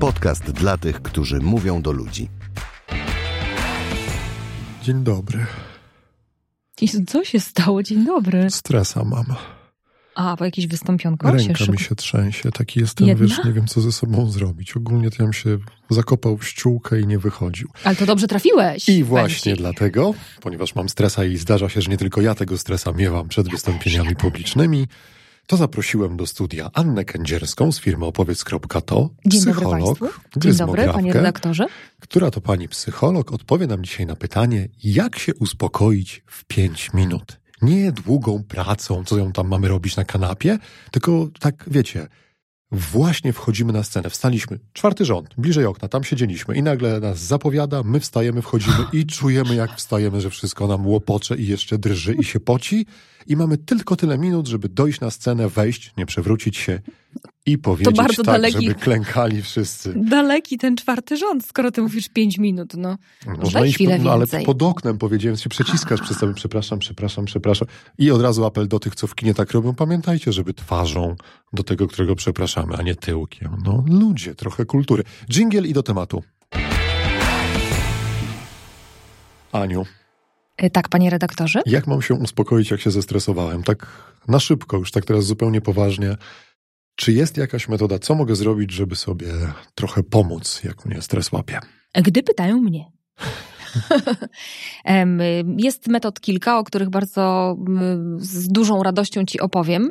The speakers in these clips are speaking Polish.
Podcast dla tych, którzy mówią do ludzi. Dzień dobry. Co się stało? Dzień dobry. Stresa mam. A, bo jakieś wystąpionko się Ręka szyku- mi się trzęsie. Taki jestem, Jedna? wiesz, nie wiem co ze sobą zrobić. Ogólnie to ja bym się zakopał w ściółkę i nie wychodził. Ale to dobrze trafiłeś. I właśnie dlatego, ponieważ mam stresa i zdarza się, że nie tylko ja tego stresa miewam przed wystąpieniami publicznymi, to zaprosiłem do studia Annę Kędzierską z firmy opowiedz.to, Dzień dobry psycholog, Państwu. Dzień dobry, panie redaktorze. która to pani psycholog odpowie nam dzisiaj na pytanie, jak się uspokoić w pięć minut. Nie długą pracą, co ją tam mamy robić na kanapie, tylko tak, wiecie, właśnie wchodzimy na scenę, wstaliśmy, czwarty rząd, bliżej okna, tam siedzieliśmy i nagle nas zapowiada, my wstajemy, wchodzimy i czujemy, jak wstajemy, że wszystko nam łopocze i jeszcze drży i się poci i mamy tylko tyle minut, żeby dojść na scenę, wejść, nie przewrócić się i powiedzieć bardzo tak, daleki- żeby klękali wszyscy. Daleki ten czwarty rząd, skoro ty mówisz pięć minut, no. Można Weź iść, chwilę no, ale pod oknem powiedziałem, się przeciskasz przez cały, przepraszam, przepraszam, przepraszam. I od razu apel do tych, co w kinie tak robią, pamiętajcie, żeby twarzą do tego, którego przepraszamy, a nie tyłkiem. No ludzie, trochę kultury. Dżingiel i do tematu. Aniu, Tak, panie redaktorze. jak mam się uspokoić, jak się zestresowałem? Tak na szybko, już tak teraz zupełnie poważnie. Czy jest jakaś metoda, co mogę zrobić, żeby sobie trochę pomóc, jak mnie stres łapie? Gdy pytają mnie. Em, Jest metod kilka, o których bardzo z dużą radością ci opowiem.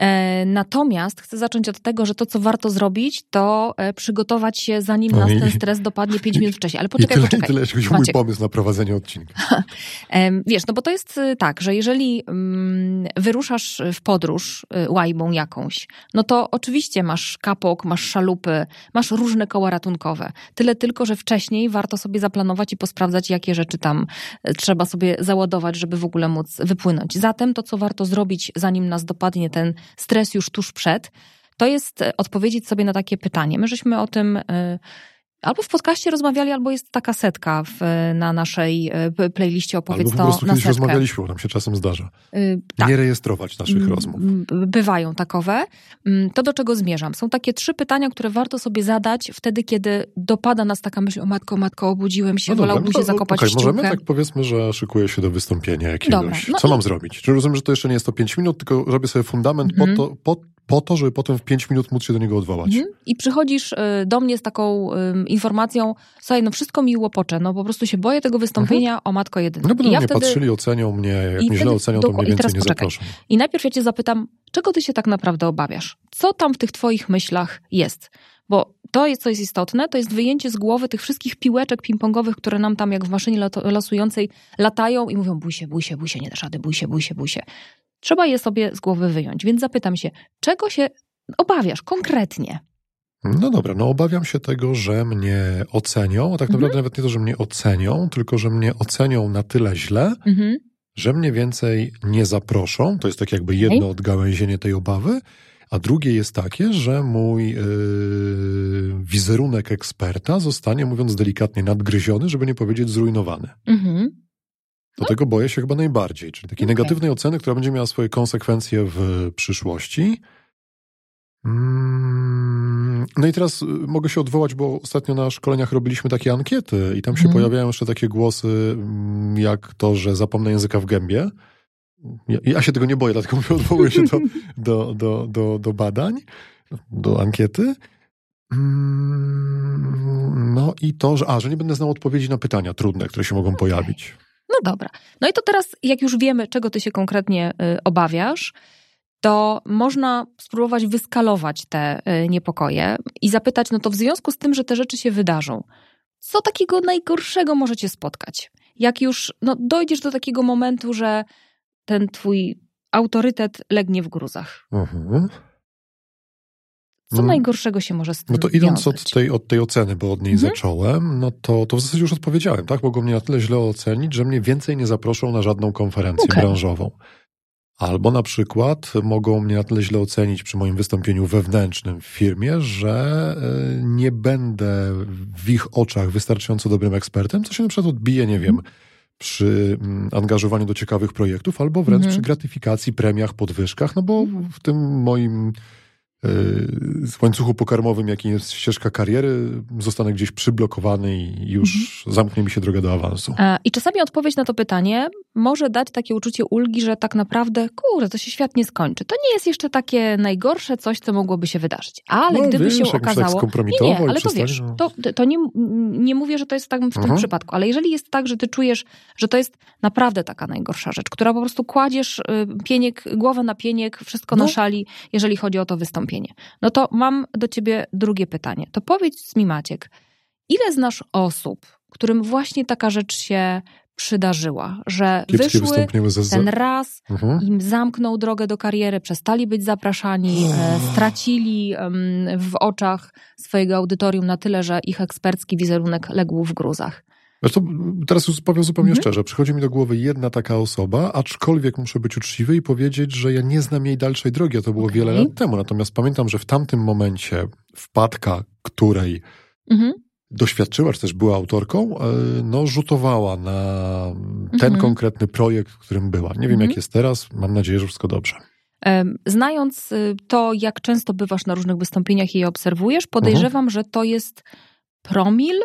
E, Natomiast chcę zacząć od tego, że to, co warto zrobić, to e, przygotować się, zanim No nas i- ten stres dopadnie 5 minut wcześniej. Ale I poczekaj, tyle, poczekaj. i tyle, jeśli mój pomysł na prowadzenie odcinka. Wiesz, no bo to jest y, tak, że jeżeli mm, wyruszasz w podróż y, łajbą jakąś, no to oczywiście masz kapok, masz szalupy, masz różne koła ratunkowe. Tyle tylko, że wcześniej warto sobie zaplanować i posprawdzać, jakie rzeczy tam y, trzeba sobie załadować, żeby w ogóle móc wypłynąć. Zatem to, co warto zrobić, zanim nas dopadnie ten stres już tuż przed, to jest y, odpowiedzieć sobie na takie pytanie. My żeśmy o tym y, albo w podcaście rozmawiali, albo jest taka setka w, na naszej p- playliście Opowiedz Albo po to prostu na kiedyś setkę. rozmawialiśmy, bo nam się czasem zdarza. Y, tak. Nie rejestrować naszych Mm, rozmów. mm, Bywają takowe. Mm, To, do czego zmierzam. Są takie trzy pytania, które warto sobie zadać wtedy, kiedy dopada nas taka myśl, o matko, matko, obudziłem się, wolałbym no się zakopać okej, w ściółkę. możemy tak powiedzmy, że szykuję się do wystąpienia jakiegoś. Dobra, no Co i- mam zrobić? Czy rozumiem, że to jeszcze nie jest to 5 minut, tylko robię sobie fundament po, to, po to, żeby potem w 5 minut móc się do niego odwołać. Mhm. I przychodzisz y, do mnie z taką informacją, słuchaj, no wszystko mi łopocze, no po prostu się boję tego wystąpienia o matko jedyna. No będą ja mnie wtedy... patrzyli, ocenią mnie, jak I mnie źle ocenią, to mnie więcej nie zaproszą. I najpierw ja cię zapytam, czego ty się tak naprawdę obawiasz? Co tam w tych twoich myślach jest? Bo to jest, co jest istotne, to jest wyjęcie z głowy tych wszystkich piłeczek ping-pongowych, które nam tam jak w maszynie losującej latają i mówią bój się, bój się, bój się, nie dasz rady, bój się, bój się, bój się. Trzeba je sobie z głowy wyjąć. Więc zapytam się, czego się obawiasz konkretnie? No dobra, no obawiam się tego, że mnie ocenią, a tak Mhm. naprawdę nawet nie to, że mnie ocenią, tylko że mnie ocenią na tyle źle, Mhm. że mnie więcej nie zaproszą. To jest tak jakby jedno odgałęzienie tej obawy. A drugie jest takie, że mój yy, wizerunek eksperta zostanie, mówiąc delikatnie, nadgryziony, żeby nie powiedzieć zrujnowany. Mhm. Do tego boję się chyba najbardziej, czyli takiej Okej. negatywnej oceny, która będzie miała swoje konsekwencje w przyszłości. Mm, No i teraz y, mogę się odwołać, bo ostatnio na szkoleniach robiliśmy takie ankiety i tam się Mhm. pojawiają jeszcze takie głosy, mm, jak to, że zapomnę języka w gębie. Ja, ja się tego nie boję, dlatego mówię, odwołuję się do, do, do, do, do badań, do ankiety. Mm, No i to, że, a, że nie będę znał odpowiedzi na pytania trudne, które się mogą pojawić. No dobra. No i to teraz, jak już wiemy, czego ty się konkretnie y, obawiasz, to można spróbować wyskalować te y, niepokoje i zapytać, no to w związku z tym, że te rzeczy się wydarzą, co takiego najgorszego może cię spotkać? Jak już no, dojdziesz do takiego momentu, że ten twój autorytet legnie w gruzach. Mhm. Co Mm. najgorszego się może z tym No to idąc od tej, od tej oceny, bo od niej Mhm. zacząłem, no to, to w zasadzie już odpowiedziałem, tak? Mogą mnie na tyle źle ocenić, że mnie więcej nie zaproszą na żadną konferencję Okej. branżową. Albo na przykład mogą mnie na tyle źle ocenić przy moim wystąpieniu wewnętrznym w firmie, że y, nie będę w ich oczach wystarczająco dobrym ekspertem, co się na przykład odbije, nie wiem, przy mm, angażowaniu do ciekawych projektów, albo wręcz Mhm. przy gratyfikacji, premiach, podwyżkach, no bo w tym moim w łańcuchu pokarmowym, jakim jest ścieżka kariery, zostanę gdzieś przyblokowany i już mhm. zamknie mi się droga do awansu. I czasami odpowiedź na to pytanie może dać takie uczucie ulgi, że tak naprawdę, kurde, to się świat nie skończy. To nie jest jeszcze takie najgorsze coś, co mogłoby się wydarzyć. Ale no, gdyby wiesz, się okazało... Tak nie, nie, ale to wiesz, no. to, to nie, nie mówię, że to jest tak w tym mhm. przypadku, ale jeżeli jest tak, że ty czujesz, że to jest naprawdę taka najgorsza rzecz, która po prostu kładziesz y, pieniek, głowę na pieniek, wszystko no. na szali, jeżeli chodzi o to wystąpienie. No to mam do ciebie drugie pytanie. To powiedz mi Maciek, ile znasz osób, którym właśnie taka rzecz się przydarzyła, że Kiepskie wyszły ten raz, mhm. im zamknął drogę do kariery, przestali być zapraszani, e, stracili w oczach swojego audytorium na tyle, że ich ekspercki wizerunek legł w gruzach. Zresztą teraz już powiem zupełnie mhm. szczerze, przychodzi mi do głowy jedna taka osoba, aczkolwiek muszę być uczciwy i powiedzieć, że ja nie znam jej dalszej drogi, a to było okay. wiele lat temu. Natomiast pamiętam, że w tamtym momencie wpadka, której mhm doświadczyła, czy też była autorką, e, no, rzutowała na ten mhm. konkretny projekt, w którym była. Nie wiem, mhm. jak jest teraz, mam nadzieję, że wszystko dobrze. Znając y, to, jak często bywasz na różnych wystąpieniach i je obserwujesz, podejrzewam, mhm. że to jest promil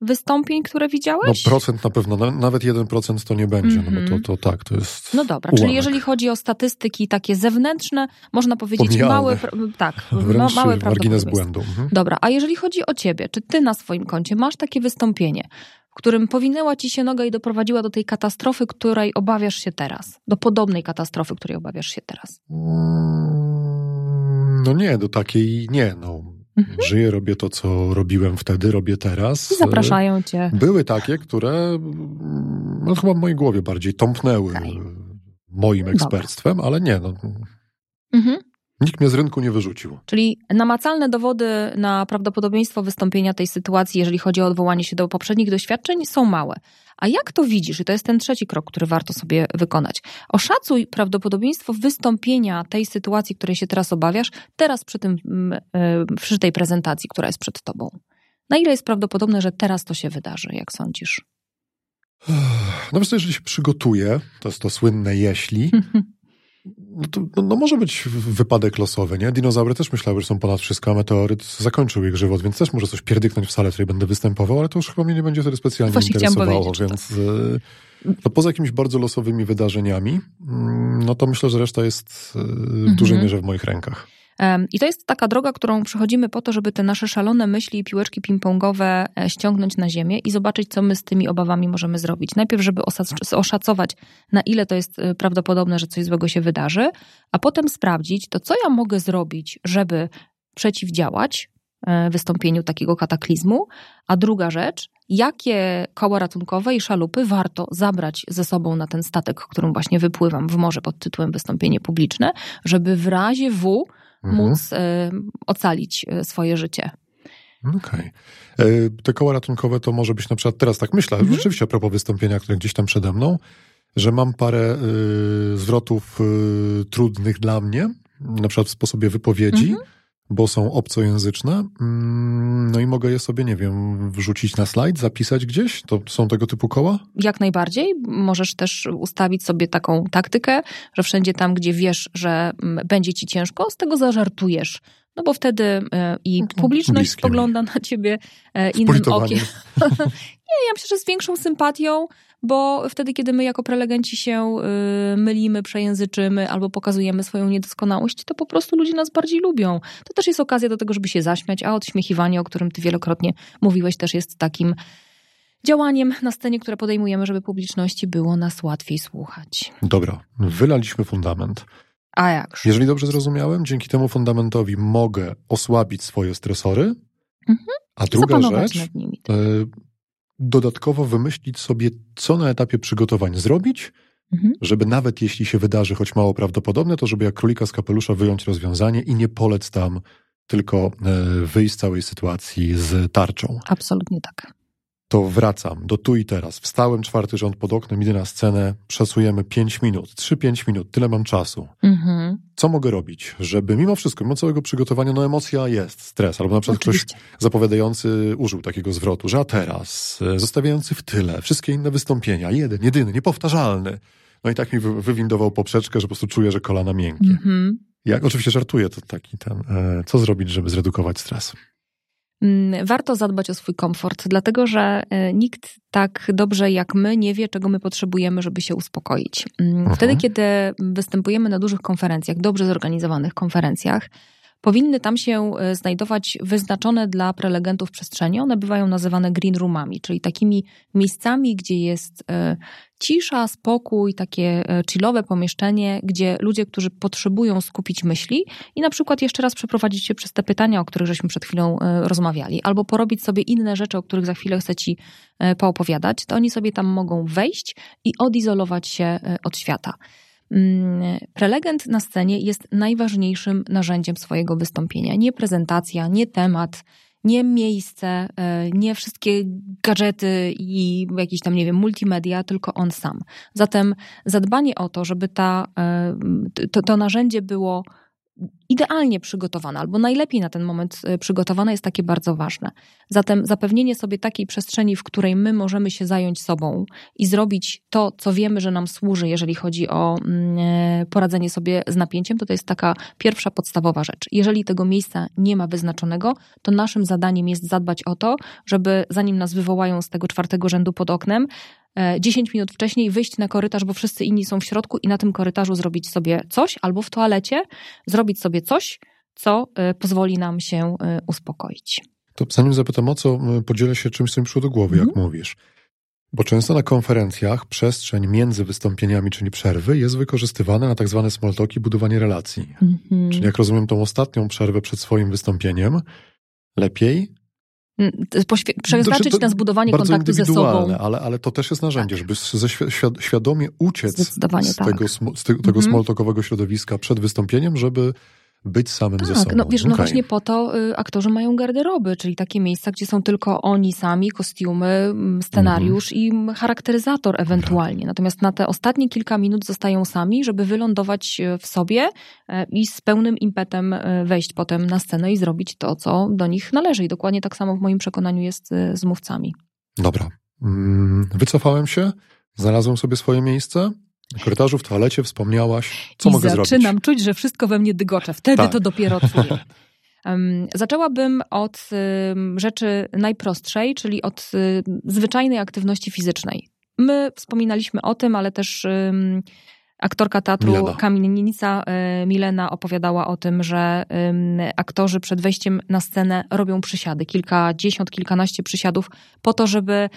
wystąpień, które widziałeś? No procent na pewno, nawet jeden procent to nie będzie, mm -hmm. no bo to, mhm. to tak, to jest No dobra, ułamek. czyli jeżeli chodzi o statystyki takie zewnętrzne, można powiedzieć Pomijalne. mały, tak, Wręcz małe margines błędu. Mhm. Dobra, a jeżeli chodzi o ciebie, czy ty na swoim koncie masz takie wystąpienie, w którym powinęła ci się noga i doprowadziła do tej katastrofy, której obawiasz się teraz? Do podobnej katastrofy, której obawiasz się teraz? Mm, no nie, do takiej nie, no Mhm. Żyję, robię to, co robiłem wtedy, robię teraz. I zapraszają cię. Były takie, które no, chyba w mojej głowie bardziej tąpnęły okay. moim ekspertstwem, Dobra. ale nie. No. Mhm. Nikt mnie z rynku nie wyrzucił. Czyli namacalne dowody na prawdopodobieństwo wystąpienia tej sytuacji, jeżeli chodzi o odwołanie się do poprzednich doświadczeń, są małe. A jak to widzisz? I to jest ten trzeci krok, który warto sobie wykonać. Oszacuj prawdopodobieństwo wystąpienia tej sytuacji, której się teraz obawiasz, teraz przy, tym, mm, e, przy tej prezentacji, która jest przed tobą. Na ile jest prawdopodobne, że teraz to się wydarzy, jak sądzisz? No myślę, jeżeli się przygotuję, to jest to słynne jeśli, No, to, no, no, może być wypadek losowy, nie? Dinozaury też myślały, że są ponad wszystko, a meteoryt zakończył ich żywot, więc też może coś pierdyknąć w salę, w której będę występował, ale to już chyba mnie nie będzie wtedy specjalnie Właśnie interesowało, więc y, no, poza jakimiś bardzo losowymi wydarzeniami, mm, no to myślę, że reszta jest y, w dużej mhm. mierze w moich rękach. I to jest taka droga, którą przechodzimy po to, żeby te nasze szalone myśli i piłeczki ping-pongowe e, ściągnąć na ziemię i zobaczyć, co my z tymi obawami możemy zrobić. Najpierw, żeby oszacować, na ile to jest e, prawdopodobne, że coś złego się wydarzy, a potem sprawdzić, to co ja mogę zrobić, żeby przeciwdziałać e, wystąpieniu takiego kataklizmu. A druga rzecz, jakie koła ratunkowe i szalupy warto zabrać ze sobą na ten statek, którym właśnie wypływam w morze pod tytułem wystąpienie publiczne, żeby w razie W. móc y, ocalić y, swoje życie. Okej. Okay. Te koła ratunkowe to może być na przykład, teraz tak myślę, mhm. rzeczywiście a propos wystąpienia, które gdzieś tam przede mną, że mam parę y, zwrotów y, trudnych dla mnie, na przykład w sposobie wypowiedzi, mhm bo są obcojęzyczne. Mm, no i mogę je sobie, nie wiem, wrzucić na slajd, zapisać gdzieś? To są tego typu koła? Jak najbardziej. Możesz też ustawić sobie taką taktykę, że wszędzie tam, gdzie wiesz, że mm, będzie ci ciężko, z tego zażartujesz. No bo wtedy e, i mhm. publiczność Bliskie spogląda na ciebie e, innym okiem. Nie, ja myślę, że z większą sympatią, bo wtedy, kiedy my jako prelegenci się y, mylimy, przejęzyczymy albo pokazujemy swoją niedoskonałość, to po prostu ludzie nas bardziej lubią. To też jest okazja do tego, żeby się zaśmiać, a odśmiechiwanie, o którym ty wielokrotnie mówiłeś, też jest takim działaniem na scenie, które podejmujemy, żeby publiczności było nas łatwiej słuchać. Dobra, wylaliśmy fundament. A jakż? Jeżeli dobrze zrozumiałem, dzięki temu fundamentowi mogę osłabić swoje stresory, mhm. a druga rzecz, dodatkowo wymyślić sobie, co na etapie przygotowań zrobić, mhm. żeby nawet jeśli się wydarzy, choć mało prawdopodobne, to żeby jak królika z kapelusza wyjąć rozwiązanie i nie polec tam, tylko e, wyjść z całej sytuacji z tarczą. Absolutnie tak to wracam do tu i teraz. Wstałem czwarty rząd pod oknem, idę na scenę, pracujemy pięć minut, trzy, pięć minut, tyle mam czasu. Mhm. Co mogę robić, żeby mimo wszystko, mimo całego przygotowania, no emocja jest, stres, albo na przykład Oczywiście. ktoś zapowiadający użył takiego zwrotu, że a teraz, e, zostawiający w tyle wszystkie inne wystąpienia, jeden, jedyny, niepowtarzalny. No i tak mi wywindował poprzeczkę, że po prostu czuję, że kolana miękkie. Mhm. Jak oczywiście żartuję, to taki ten, e, co zrobić, żeby zredukować stres? Mm, warto zadbać o swój komfort, dlatego że e, nikt tak dobrze jak my nie wie, czego my potrzebujemy, żeby się uspokoić. Mm, Mhm. Wtedy, kiedy występujemy na dużych konferencjach, dobrze zorganizowanych konferencjach, powinny tam się e, znajdować wyznaczone dla prelegentów przestrzenie. One bywają nazywane green roomami, czyli takimi miejscami, gdzie jest e, cisza, spokój, takie e, chillowe pomieszczenie, gdzie ludzie, którzy potrzebują skupić myśli i na przykład jeszcze raz przeprowadzić się przez te pytania, o których żeśmy przed chwilą rozmawiali, albo porobić sobie inne rzeczy, o których za chwilę chcę ci poopowiadać, to oni sobie tam mogą wejść i odizolować się od świata. Mm, Prelegent na scenie jest najważniejszym narzędziem swojego wystąpienia. Nie prezentacja, nie temat, nie miejsce, e, nie wszystkie gadżety i jakieś tam, nie wiem, multimedia, tylko on sam. Zatem zadbanie o to, żeby ta, e, to, to narzędzie było idealnie przygotowane, albo najlepiej na ten moment e, przygotowane jest takie bardzo ważne. Zatem zapewnienie sobie takiej przestrzeni, w której my możemy się zająć sobą i zrobić to, co wiemy, że nam służy, jeżeli chodzi o mm, e, poradzenie sobie z napięciem, to to jest taka pierwsza podstawowa rzecz. Jeżeli tego miejsca nie ma wyznaczonego, to naszym zadaniem jest zadbać o to, żeby zanim nas wywołają z tego czwartego rzędu pod oknem, 10 minut wcześniej wyjść na korytarz, bo wszyscy inni są w środku i na tym korytarzu zrobić sobie coś, albo w toalecie zrobić sobie coś, co e, pozwoli nam się e, uspokoić. To zanim zapytam o co, podzielę się czymś, co mi przyszło do głowy, jak Mhm. mówisz. Bo często na konferencjach przestrzeń między wystąpieniami, czyli przerwy, jest wykorzystywana na tak zwane small talki, budowanie relacji. Mhm. Czyli jak rozumiem tą ostatnią przerwę przed swoim wystąpieniem, lepiej, Mm, to Przeznaczyć Znaczy, to na zbudowanie kontaktu ze sobą. ale, ale to też jest narzędzie, żeby ze świad- świadomie uciec z tak. tego, z tego, tego small talkowego środowiska przed wystąpieniem, żeby być samym ze sobą. Tak, no wiesz, no Okej. właśnie po to y, aktorzy mają garderoby, czyli takie miejsca, gdzie są tylko oni sami, kostiumy, mm, scenariusz i charakteryzator ewentualnie. Natomiast na te ostatnie kilka minut zostają sami, żeby wylądować y, w sobie e, i z pełnym impetem e, wejść potem na scenę i zrobić to, co do nich należy. I dokładnie tak samo w moim przekonaniu jest y, z mówcami. Dobra. Mm, Wycofałem się, znalazłem sobie swoje miejsce. Na korytarzu, w toalecie wspomniałaś. Co I mogę zaczynam zrobić? czuć, że wszystko we mnie dygocze. Wtedy Tak. to dopiero czuję. Zaczęłabym od rzeczy najprostszej, czyli od y, zwyczajnej aktywności fizycznej. My wspominaliśmy o tym, ale też aktorka teatru Milena. Kamienica y, Milena opowiadała o tym, że aktorzy przed wejściem na scenę robią przysiady, kilkadziesiąt, kilkanaście przysiadów, po to, żeby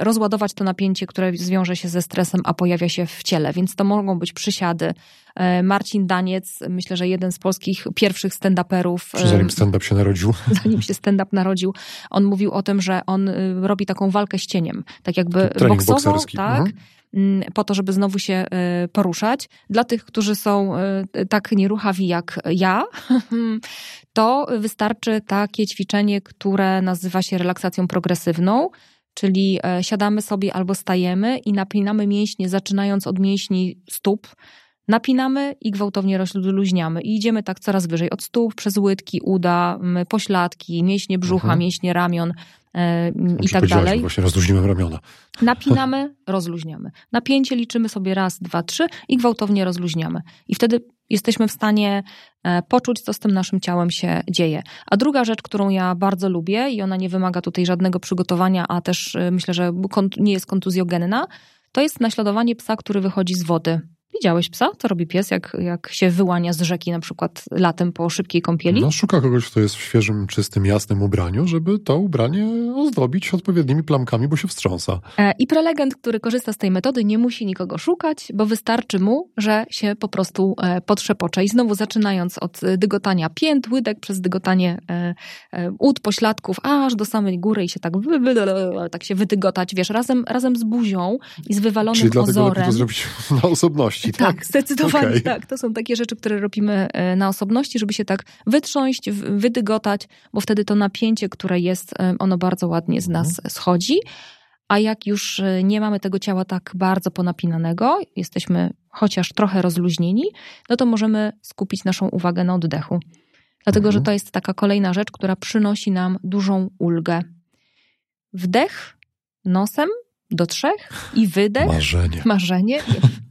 rozładować to napięcie, które zwiąże się ze stresem, a pojawia się w ciele. Więc to mogą być przysiady. E, Marcin Daniec, myślę, że jeden z polskich pierwszych stand-uperów, Czy zanim stand-up się narodził? zanim się stand-up narodził, on mówił o tym, że on y, robi taką walkę z cieniem. Tak jakby Trening bokserski. tak, Mhm. Mm, po to, żeby znowu się y, poruszać. Dla tych, którzy są y, tak nieruchawi jak ja, to wystarczy takie ćwiczenie, które nazywa się relaksacją progresywną. Czyli e, siadamy sobie albo stajemy i napinamy mięśnie, zaczynając od mięśni stóp, napinamy i gwałtownie rozluźniamy. I idziemy tak coraz wyżej, od stóp, przez łydki, uda, pośladki, mięśnie brzucha, Mhm. mięśnie ramion e, i Dobrze tak powiedziałaś, dalej. Właśnie rozluźniłem ramiona. Napinamy, rozluźniamy. Napięcie liczymy sobie raz, dwa, trzy i gwałtownie rozluźniamy. I wtedy jesteśmy w stanie e, poczuć, co z tym naszym ciałem się dzieje. A druga rzecz, którą ja bardzo lubię i ona nie wymaga tutaj żadnego przygotowania, a też e, myślę, że nie jest kontuzjogenna, to jest naśladowanie psa, który wychodzi z wody. Widziałeś psa? Co robi pies, jak, jak się wyłania z rzeki na przykład latem po szybkiej kąpieli? No, szuka kogoś, kto jest w świeżym, czystym, jasnym ubraniu, żeby to ubranie ozdobić odpowiednimi plamkami, bo się wstrząsa. E, I prelegent, który korzysta z tej metody, nie musi nikogo szukać, bo wystarczy mu, że się po prostu e, potrzepocze. I znowu zaczynając od e, dygotania pięt, łydek, przez dygotanie ud, pośladków, aż do samej góry i się tak, tak się wydygotać, wiesz, razem, razem z buzią i z wywalonym Czyli dlatego ozorem. to zrobić na osobności, tak? Tak, zdecydowanie Okej. tak. To są takie rzeczy, które robimy e, na osobności, żeby się tak wytrząść, wydygotać, bo wtedy to napięcie, które jest, e, ono bardzo ładnie z nas schodzi. A jak już e, nie mamy tego ciała tak bardzo ponapinanego, jesteśmy chociaż trochę rozluźnieni, no to możemy skupić naszą uwagę na oddechu. Dlatego, Mhm. że to jest taka kolejna rzecz, która przynosi nam dużą ulgę. Wdech nosem do trzech i wydech. Marzenie. Marzenie.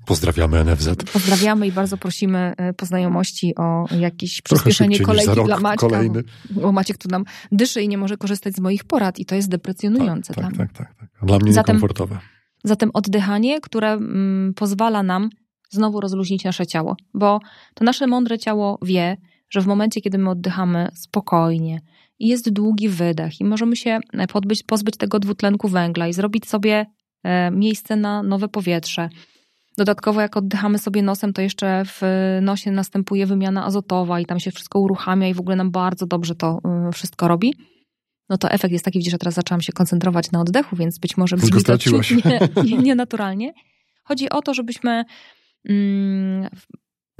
Pozdrawiamy NFZ. Pozdrawiamy i bardzo prosimy e, po znajomości o jakieś przyspieszenie kolejki dla Maćka. Kolejny. Bo Maciek tu nam dyszy i nie może korzystać z moich porad i to jest deprecjonujące tak, tak. Tak, tak, tak. Dla mnie zatem, niekomfortowe. Zatem oddychanie, które mm, pozwala nam znowu rozluźnić nasze ciało, bo to nasze mądre ciało wie, że w momencie, kiedy my oddychamy spokojnie i jest długi wydech i możemy się podbyć, pozbyć tego dwutlenku węgla i zrobić sobie e, miejsce na nowe powietrze. Dodatkowo, jak oddychamy sobie nosem, to jeszcze w nosie następuje wymiana azotowa i tam się wszystko uruchamia i w ogóle nam bardzo dobrze to e, wszystko robi. No to efekt jest taki, widzisz, że teraz zaczęłam się koncentrować na oddechu, więc być może brzmi to nienaturalnie. Nie, nie Chodzi o to, żebyśmy mm,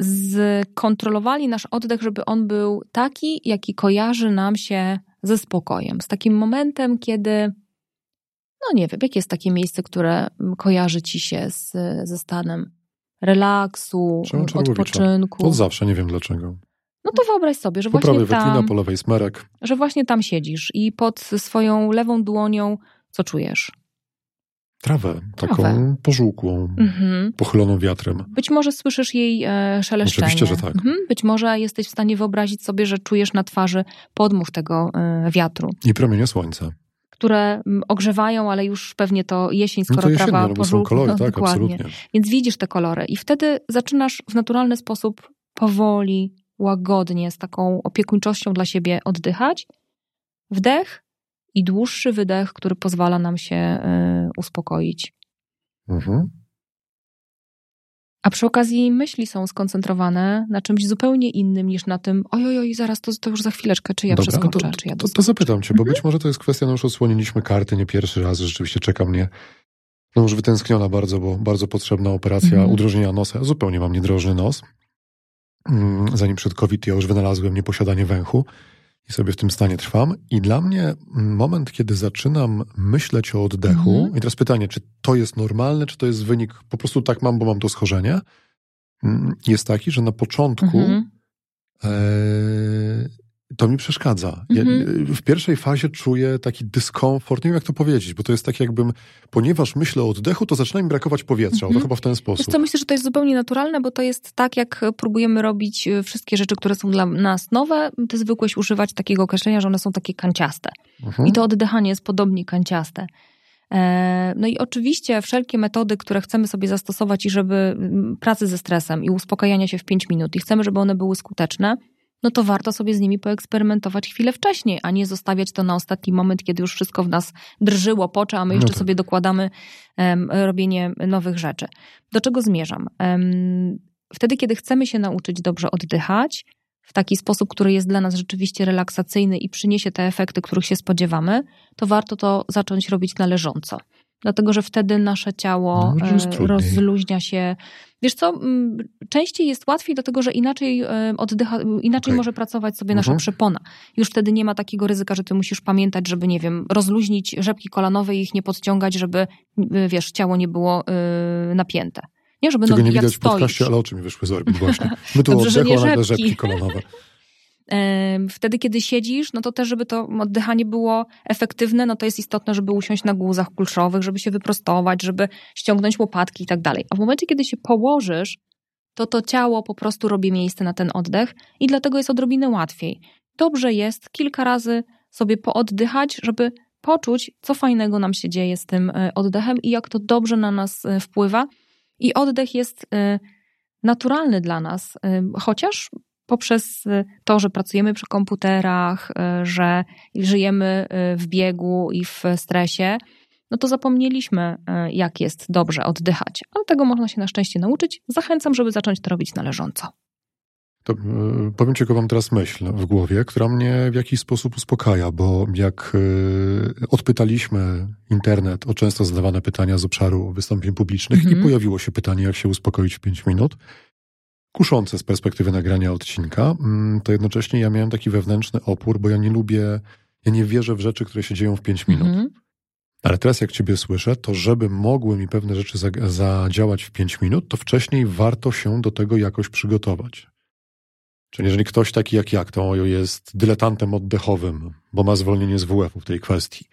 skontrolowali nasz oddech, żeby on był taki, jaki kojarzy nam się ze spokojem. Z takim momentem, kiedy, no nie wiem, jakie jest takie miejsce, które kojarzy ci się z, ze stanem relaksu, odpoczynku. Od zawsze, nie wiem dlaczego. No to wyobraź sobie, że po właśnie prawej tam... po lewej smerek. Że właśnie tam siedzisz i pod swoją lewą dłonią co czujesz? Trawę, taką Trawę. pożółkłą, mhm. pochyloną wiatrem. Być może słyszysz jej e, szeleszczenie. Oczywiście, że tak. Mhm. Być może jesteś w stanie wyobrazić sobie, że czujesz na twarzy podmuch tego e, wiatru. I promienie słońca. Które ogrzewają, ale już pewnie to jesień, skoro no to jesienne, trawa no, są kolory, no, tak, dokładnie. absolutnie. Więc widzisz te kolory i wtedy zaczynasz w naturalny sposób powoli, łagodnie, z taką opiekuńczością dla siebie oddychać. Wdech, i dłuższy wydech, który pozwala nam się y, uspokoić. Mhm. A przy okazji myśli są skoncentrowane na czymś zupełnie innym niż na tym, oj, oj, zaraz to, to już za chwileczkę, czy ja Dobra, przeskoczę, to, czy ja to, to, zapytam cię, bo mhm. być może to jest kwestia, no już odsłoniliśmy karty nie pierwszy raz, rzeczywiście czeka mnie no już wytęskniona bardzo, bo bardzo potrzebna operacja mhm. udrożnienia nosa. Zupełnie mam niedrożny nos. Mm, zanim przed COVID ja już wynalazłem nieposiadanie węchu i sobie w tym stanie trwam. I dla mnie moment, kiedy zaczynam myśleć o oddechu, -hmm. i teraz pytanie, czy to jest normalne, czy to jest wynik, po prostu tak mam, bo mam to schorzenie, mm, jest taki, że na początku -hmm. e, to mi przeszkadza. Mhm. w pierwszej fazie czuję taki dyskomfort, nie wiem jak to powiedzieć, bo to jest tak jakbym, ponieważ myślę o oddechu, to zaczyna mi brakować powietrza. Mhm. To chyba w ten sposób. Wiesz co, myślę, że to jest zupełnie naturalne, bo to jest tak, jak próbujemy robić e, wszystkie rzeczy, które są dla nas nowe. Ty zwykłeś używać takiego określenia, że one są takie kanciaste. Mhm. I to oddychanie jest podobnie kanciaste. E, no i oczywiście wszelkie metody, które chcemy sobie zastosować i żeby pracy ze stresem i uspokajania się w 5 minut i chcemy, żeby one były skuteczne, no to warto sobie z nimi poeksperymentować chwilę wcześniej, a nie zostawiać to na ostatni moment, kiedy już wszystko w nas drżyło, pocze, a my jeszcze no tak. sobie dokładamy um, robienie nowych rzeczy. Do czego zmierzam? Um, wtedy, kiedy chcemy się nauczyć dobrze oddychać, w taki sposób, który jest dla nas rzeczywiście relaksacyjny i przyniesie te efekty, których się spodziewamy, to warto to zacząć robić należąco dlatego że wtedy nasze ciało no, e, rozluźnia się. Wiesz co, częściej jest łatwiej, dlatego że inaczej e, oddycha, inaczej okay. może pracować sobie nasza mhm. przepona. Już wtedy nie ma takiego ryzyka, że ty musisz pamiętać, żeby, nie wiem, rozluźnić rzepki kolanowe i ich nie podciągać, żeby, wiesz, ciało nie było yy, napięte. Nie, żeby Tego nogi, nie widać w podcaście, ale oczy mi wyszły z orbit właśnie. My tu Dobrze, a nagle rzepki kolanowe. Wtedy, kiedy siedzisz, no to też, żeby to oddychanie było efektywne, no to jest istotne, żeby usiąść na guzach kulszowych, żeby się wyprostować, żeby ściągnąć łopatki i tak dalej. A w momencie, kiedy się położysz, to to ciało po prostu robi miejsce na ten oddech i dlatego jest odrobinę łatwiej. Dobrze jest kilka razy sobie pooddychać, żeby poczuć, co fajnego nam się dzieje z tym e, oddechem i jak to dobrze na nas e, wpływa. I oddech jest e, naturalny dla nas, chociaż poprzez y, to, że pracujemy przy komputerach, y, że żyjemy y, w biegu i w stresie, no to zapomnieliśmy, jak jest dobrze oddychać. Ale tego można się na szczęście nauczyć. Zachęcam, żeby zacząć to robić należąco. To, powiem Ci, jaką mam teraz myśl w głowie, która mnie w jakiś sposób uspokaja, bo jak odpytaliśmy internet o często zadawane pytania z obszaru wystąpień publicznych mm -hmm. i mhm. pojawiło się pytanie, jak się uspokoić w 5 minut, kuszące z perspektywy nagrania odcinka, mm, to jednocześnie ja miałem taki wewnętrzny opór, bo ja nie lubię, ja nie wierzę w rzeczy, które się dzieją w 5 minut. Mm. Ale teraz jak Ciebie słyszę, to żeby mogły mi pewne rzeczy zadziałać w 5 minut, to wcześniej warto się do tego jakoś przygotować. Czyli jeżeli ktoś taki jak jak, to jest dyletantem oddechowym, bo ma zwolnienie z WF-u w tej kwestii,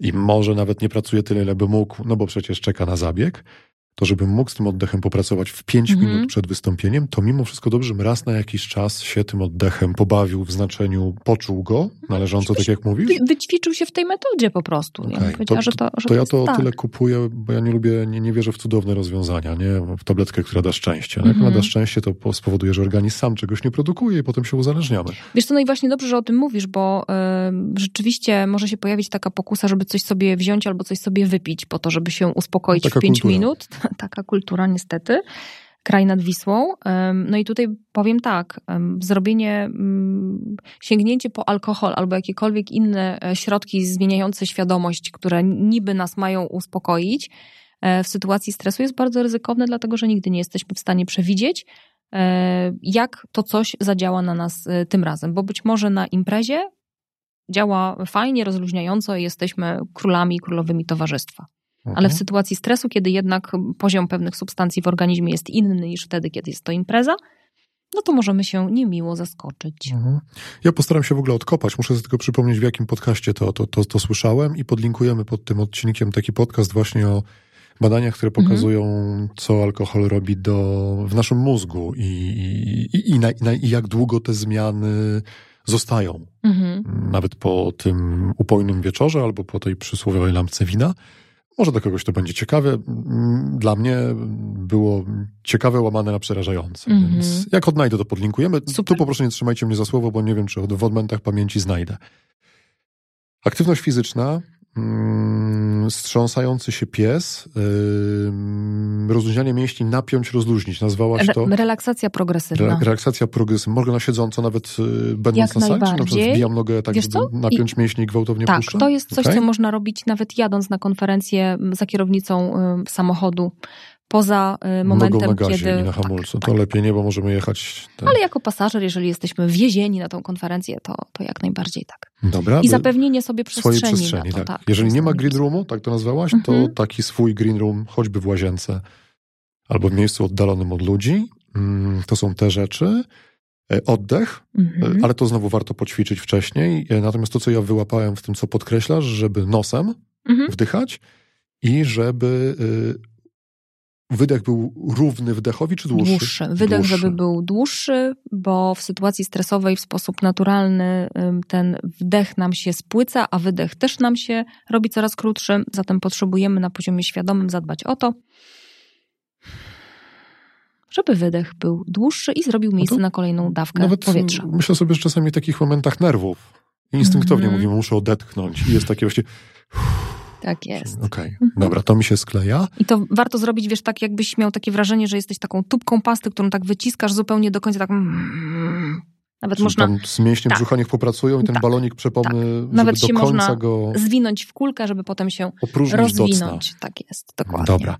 i może nawet nie pracuje tyle, ile by mógł, no bo przecież czeka na zabieg, to żebym mógł z tym oddechem popracować w 5 Mhm. minut przed wystąpieniem, to mimo wszystko dobrze, żebym raz na jakiś czas się tym oddechem pobawił w znaczeniu poczuł go, należąco tak jak mówisz. Wy- Wyćwiczył się w tej metodzie po prostu. Okej, powiedziała, to- że to, że To ja to tak. tyle kupuję, bo ja nie lubię, nie, nie wierzę w cudowne rozwiązania, nie? W tabletkę, która da szczęście. No Jak Mhm. ona da szczęście, to po- spowoduje, że organizm sam czegoś nie produkuje i potem się uzależniamy. Wiesz co, no i właśnie dobrze, że o tym mówisz, bo y, rzeczywiście może się pojawić taka pokusa, żeby coś sobie wziąć albo coś sobie wypić po to, żeby się uspokoić No, taka w 5 kultura. minut. taka kultura niestety. Kraj nad Wisłą. No i tutaj powiem tak, zrobienie, ym, sięgnięcie po alkohol albo jakiekolwiek inne e, środki zmieniające świadomość, które niby nas mają uspokoić e, w sytuacji stresu jest bardzo ryzykowne, dlatego że nigdy nie jesteśmy w stanie przewidzieć, e, jak to coś zadziała na nas tym razem. Bo być może na imprezie działa fajnie, rozluźniająco i jesteśmy królami i królowymi towarzystwa. Ale w Mhm. sytuacji stresu, kiedy jednak poziom pewnych substancji w organizmie jest inny niż wtedy, kiedy jest to impreza, no to możemy się niemiło zaskoczyć. Mhm. Ja postaram się w ogóle odkopać. Muszę sobie tylko przypomnieć, w jakim podcaście to, to, to, to słyszałem i podlinkujemy pod tym odcinkiem taki podcast właśnie o badaniach, które Mhm. pokazują, co alkohol robi do, w naszym mózgu i, i, i, na, i, na, i jak długo te zmiany zostają. Mhm. Nawet po tym upojnym wieczorze albo po tej przysłowiowej lampce wina. Może dla kogoś to będzie ciekawe. Mm, Dla mnie było ciekawe, łamane na przerażające. Mhm. Więc jak odnajdę, to podlinkujemy. Super. Tu po prostu nie trzymajcie mnie za słowo, bo nie wiem, czy w odmętach pamięci znajdę. Aktywność fizyczna, mm, strząsający się pies, rozluźnianie mięśni, napiąć, rozluźnić. Nazwałaś to Re- relaksacja progresywna. re- relaksacja progresywna. Mogę na siedząco nawet y, będąc Jak na sali, czy na przykład wbijam nogę tak, Wiesz żeby co? napiąć mięśnie i gwałtownie Tak, puszczam? to jest coś, Okej? co można robić nawet jadąc na konferencję m, za kierownicą samochodu. Poza y, momentem, Nogą na kiedy. i na hamulcu. Tak, to tak. lepiej nie, bo możemy jechać... Ten... Ale jako pasażer, jeżeli jesteśmy wiezieni na tą konferencję, to, to jak najbardziej tak. Dobra, I by- zapewnienie sobie swojej przestrzeni, przestrzeni, na to. tak. tak. Jeżeli nie ma Przestrzeni. green roomu, tak to nazwałaś, Mhm. to taki swój green room, choćby w łazience albo w miejscu oddalonym od ludzi, mm, to są te rzeczy. E, Oddech, e, Mhm. ale to znowu warto poćwiczyć wcześniej. E, Natomiast to, co ja wyłapałem w tym, co podkreślasz, żeby nosem Mhm. wdychać i żeby y, wydech był równy wdechowi czy dłuższy? Dłuższy. Wydech, Dłuższy. żeby był dłuższy, bo w sytuacji stresowej w sposób naturalny ten wdech nam się spłyca, a wydech też nam się robi coraz krótszy. Zatem potrzebujemy na poziomie świadomym zadbać o to, żeby wydech był dłuższy i zrobił miejsce No na kolejną dawkę Nawet powietrza. myślę sobie, że czasami w takich momentach nerwów instynktownie Mhm. mówimy, muszę odetchnąć i jest takie właśnie, Tak jest. okej, Mhm. dobra, to mi się skleja. I to warto zrobić, wiesz, tak jakbyś miał takie wrażenie, że jesteś taką tubką pasty, którą tak wyciskasz zupełnie do końca, tak mm, nawet Czyli można Tam z mięśniem Tak. brzucha niech popracują i ten Tak. balonik przepomny, żeby Nawet do się końca można go zwinąć w kulkę, żeby potem się opróżnić rozwinąć. Tak jest, dokładnie. Dobra.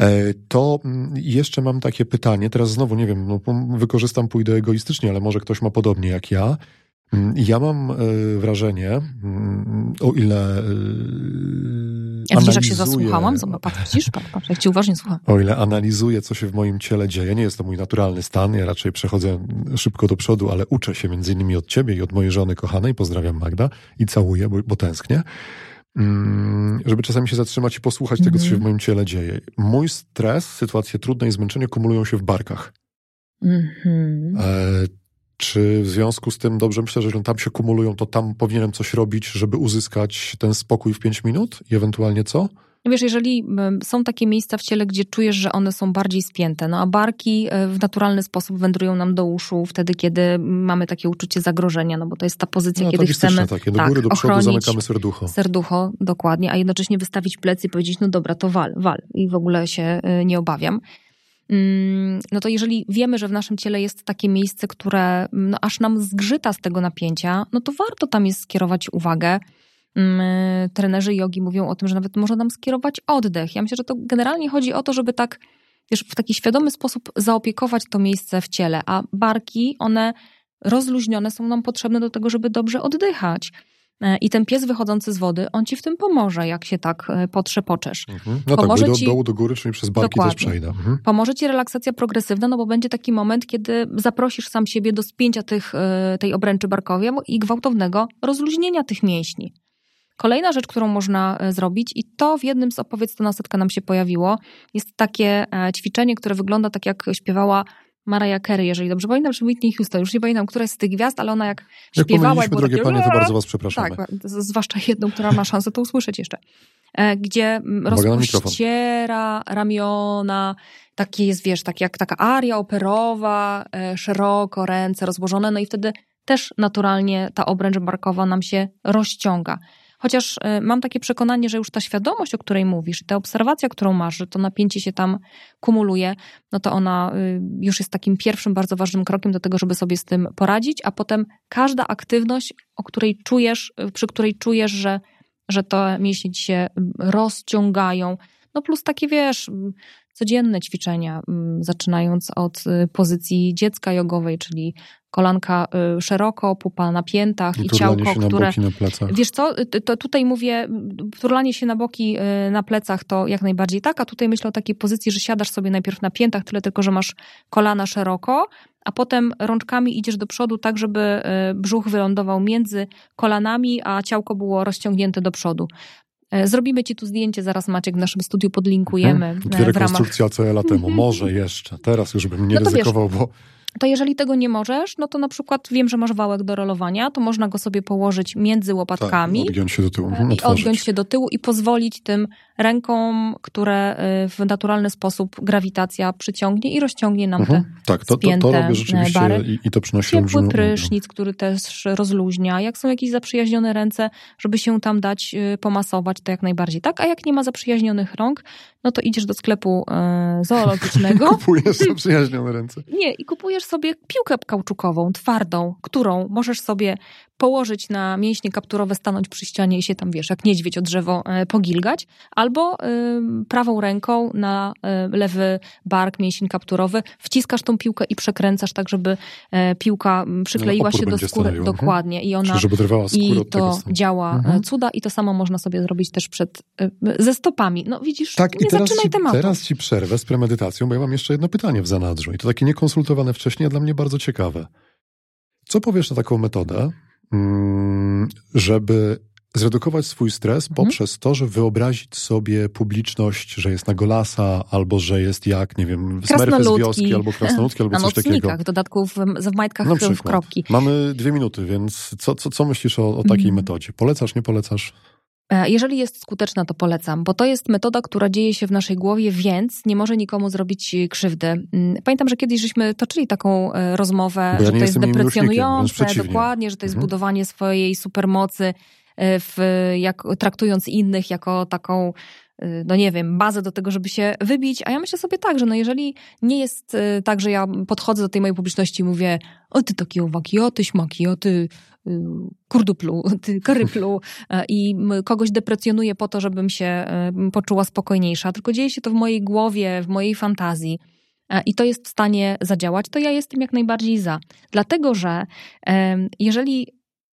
E, To mm, jeszcze mam takie pytanie. Teraz znowu nie wiem, no, wykorzystam, pójdę egoistycznie, ale może ktoś ma podobnie jak ja. Mm, Ja mam e, wrażenie, mm, o ile. e, Ja widzisz, jak się zasłuchałam? Zobacz, patrz, widzisz? Patrz, patrz, jak ci uważnie słucham. O ile analizuję, co się w moim ciele dzieje, nie jest to mój naturalny stan, ja raczej przechodzę szybko do przodu, ale uczę się między innymi od ciebie i od mojej żony kochanej, pozdrawiam Magda, i całuję, bo, bo tęsknię, Mm, żeby czasami się zatrzymać i posłuchać tego, co się w Mhm. moim ciele dzieje. Mój stres, sytuacje trudne i zmęczenie kumulują się w barkach. Mhm. E, czy w związku z tym, dobrze myślę, że jeżeli tam się kumulują, to tam powinienem coś robić, żeby uzyskać ten spokój w 5 minut i ewentualnie co? Wiesz, jeżeli są takie miejsca w ciele, gdzie czujesz, że one są bardziej spięte, no a barki e, w naturalny sposób wędrują nam do uszu wtedy, kiedy mamy takie uczucie zagrożenia, no bo to jest ta pozycja, No, kiedy chcemy takie, do tak, góry, do przodu, ochronić zamykamy serducho. serducho, dokładnie, a jednocześnie wystawić plecy i powiedzieć, no dobra, to wal, wal i w ogóle się y, nie obawiam. Mm, No to jeżeli wiemy, że w naszym ciele jest takie miejsce, które no, aż nam zgrzyta z tego napięcia, no to warto tam jest skierować uwagę. Mm, Trenerzy jogi mówią o tym, że nawet można nam skierować oddech. Ja myślę, że to generalnie chodzi o to, żeby tak wiesz, w taki świadomy sposób zaopiekować to miejsce w ciele, a barki, one rozluźnione są nam potrzebne do tego, żeby dobrze oddychać. E, I ten pies wychodzący z wody, on ci w tym pomoże, jak się tak e, potrzepoczesz. Mhm. No tak, bo Pomoże i do ci- dołu, do góry, czyli przez barki Dokładnie. też przejdę. Mhm. Pomoże ci relaksacja progresywna, no bo będzie taki moment, kiedy zaprosisz sam siebie do spięcia tych, e, tej obręczy barkowej i gwałtownego rozluźnienia tych mięśni. Kolejna rzecz, którą można zrobić, i to w jednym z opowiedz to na setkę nam się pojawiło, jest takie ćwiczenie, które wygląda tak, jak śpiewała Mariah Carey, jeżeli dobrze pamiętam, czy Whitney Houston. Już nie pamiętam, która z tych gwiazd, ale ona jak, jak śpiewała... Jak drogie panie, to bardzo was przepraszamy. Tak, zwłaszcza jedną, która ma szansę to usłyszeć jeszcze. E, gdzie rozpościera ramiona, takie jest, wiesz, tak jak taka aria operowa, szeroko ręce rozłożone, no i wtedy też naturalnie ta obręcz barkowa nam się rozciąga. Chociaż y, mam takie przekonanie, że już ta świadomość, o której mówisz, ta obserwacja, którą masz, że to napięcie się tam kumuluje, no to ona y, już jest takim pierwszym bardzo ważnym krokiem do tego, żeby sobie z tym poradzić, a potem każda aktywność, o której czujesz, y, przy której czujesz, że, że to mięśnie ci się rozciągają, no plus takie, wiesz, codzienne ćwiczenia, zaczynając od pozycji dziecka jogowej, czyli kolanka y, szeroko, pupa na piętach i, i ciałko, się które. Na boki, na plecach. Wiesz co, to tutaj mówię, turlanie się na boki y, na plecach to jak najbardziej tak, a tutaj myślę o takiej pozycji, że siadasz sobie najpierw na piętach, tyle tylko, że masz kolana szeroko, a potem rączkami idziesz do przodu, tak żeby y, brzuch wylądował między kolanami, a ciałko było rozciągnięte do przodu. E, zrobimy ci tu zdjęcie, zaraz Maciek w naszym studiu podlinkujemy. Hmm, dwie rekonstrukcja ramach... temu, może jeszcze. Teraz już bym nie no ryzykował, wiesz, bo to jeżeli tego nie możesz, no to na przykład wiem, że masz wałek do rolowania, to można go sobie położyć między łopatkami. Tak, odgiąć się do tyłu. I odgiąć się do tyłu i pozwolić tym rękom, które y, w naturalny sposób grawitacja przyciągnie i rozciągnie nam mhm. te Tak, to, to, to robię rzeczywiście bary. i, i to przynosi Ciepły prysznic, który też rozluźnia. Jak są jakieś zaprzyjaźnione ręce, żeby się tam dać y, pomasować, to jak najbardziej tak. A jak nie ma zaprzyjaźnionych rąk, no to idziesz do sklepu y, zoologicznego. kupujesz zaprzyjaźnione ręce. Nie, i kupujesz sobie piłkę kauczukową, twardą, którą możesz sobie położyć na mięśnie kapturowe, stanąć przy ścianie i się tam, wiesz, jak niedźwiedź o drzewo e, pogilgać, albo y, prawą ręką na y, lewy bark, mięsień kapturowy, wciskasz tą piłkę i przekręcasz tak, żeby piłka przykleiła no, się do skóry. Stanowił. Dokładnie. I ona Czyli żeby trwała i to działa mhm. cuda i to samo można sobie zrobić też przed, ze stopami. No widzisz, tak, nie i teraz zaczynaj ci, tematu. Teraz ci przerwę z premedytacją, bo ja mam jeszcze jedno pytanie w zanadrzu i to takie niekonsultowane wcześniej, a dla mnie bardzo ciekawe. Co powiesz na taką metodę, żeby zredukować swój stres mhm. poprzez to, że wyobrazić sobie publiczność, że jest na Golasa, albo że jest jak, nie wiem, smerfy z wioski, albo krasnoludki, albo na coś takiego. w dodatku w, w majtkach w kropki. Mamy dwie minuty, więc co, co, co myślisz o, o takiej mhm. metodzie? Polecasz, nie polecasz? E, jeżeli jest skuteczna, to polecam, bo to jest metoda, która dzieje się w naszej głowie, więc nie może nikomu zrobić krzywdy. Mm, pamiętam, że kiedyś żeśmy toczyli taką e, rozmowę, ja że to jest deprecjonujące, dokładnie, że to jest mhm. budowanie swojej supermocy, e, w, jak, traktując innych jako taką no nie wiem, bazę do tego, żeby się wybić, a ja myślę sobie tak, że no jeżeli nie jest tak, że ja podchodzę do tej mojej publiczności i mówię, o ty taki uwagi, o ty śmaki, o ty Y, kurduplu, karyplu e, i kogoś deprecjonuję po to, żebym się poczuła spokojniejsza, tylko dzieje się to w mojej głowie, w mojej fantazji e, i to jest w stanie zadziałać, to ja jestem jak najbardziej za. Dlatego, że jeżeli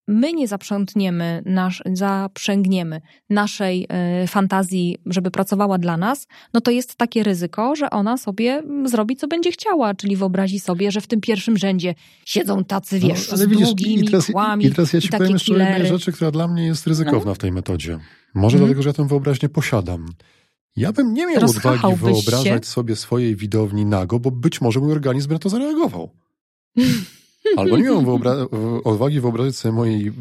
my nie zaprzątniemy, nasz, zaprzęgniemy naszej y, fantazji, żeby pracowała dla nas, no to jest takie ryzyko, że ona sobie zrobi, co będzie chciała, czyli wyobrazi sobie, że w tym pierwszym rzędzie siedzą tacy, no, wiesz, no, ale z widzisz, długimi i teraz, kłami, I teraz ja ci powiem jeszcze killery. jednej rzeczy, która dla mnie jest ryzykowna no. w tej metodzie. Może mhm. dlatego, że ja tę wyobraźnię posiadam. Ja bym nie miał odwagi wyobrażać się. sobie swojej widowni nago, bo być może mój organizm na to zareagował. Albo nie miałem wyobra odwagi wyobrazić sobie mojej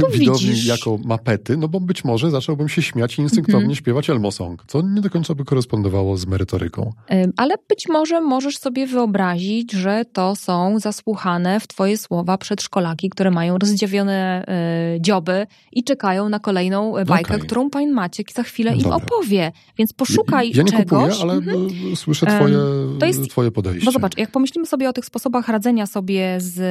no widowni widzisz. jako mapety, no bo być może zacząłbym się śmiać i instynktownie mm -hmm. śpiewać Elmo Song, co nie do końca by korespondowało z merytoryką. Ale być może możesz sobie wyobrazić, że to są zasłuchane w twoje słowa przedszkolaki, które mają rozdziawione y, dzioby i czekają na kolejną bajkę, okay. którą pan Maciek za chwilę im opowie. Więc poszukaj ja, ja nie czegoś. kupuję, ale mm -hmm. słyszę twoje, to jest, twoje podejście. Bo zobacz, jak pomyślimy sobie o tych sposobach radzenia sobie z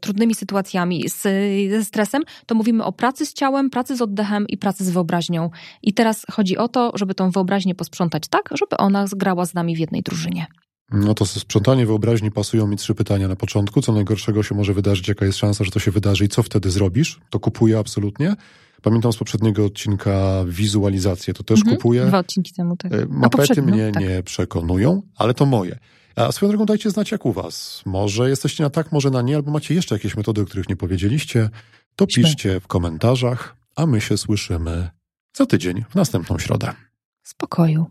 trudnymi sytuacjami, z, ze stresem, to mówimy o pracy z ciałem, pracy z oddechem i pracy z wyobraźnią. I teraz chodzi o to, żeby tą wyobraźnię posprzątać tak, żeby ona zgrała z nami w jednej drużynie. No to sprzątanie wyobraźni pasują mi trzy pytania na początku. Co najgorszego się może wydarzyć? Jaka jest szansa, że to się wydarzy i co wtedy zrobisz? To kupuję absolutnie. Pamiętam z poprzedniego odcinka wizualizację, to też mhm, kupuję. Dwa odcinki temu, tak. E, mapety mnie tak. nie przekonują, ale to moje. A swoją drogą dajcie znać jak u was. Może jesteście na tak, może na nie, albo macie jeszcze jakieś metody, o których nie powiedzieliście. To piszcie w komentarzach. a my się słyszymy za tydzień, w następną środę. Spokoju.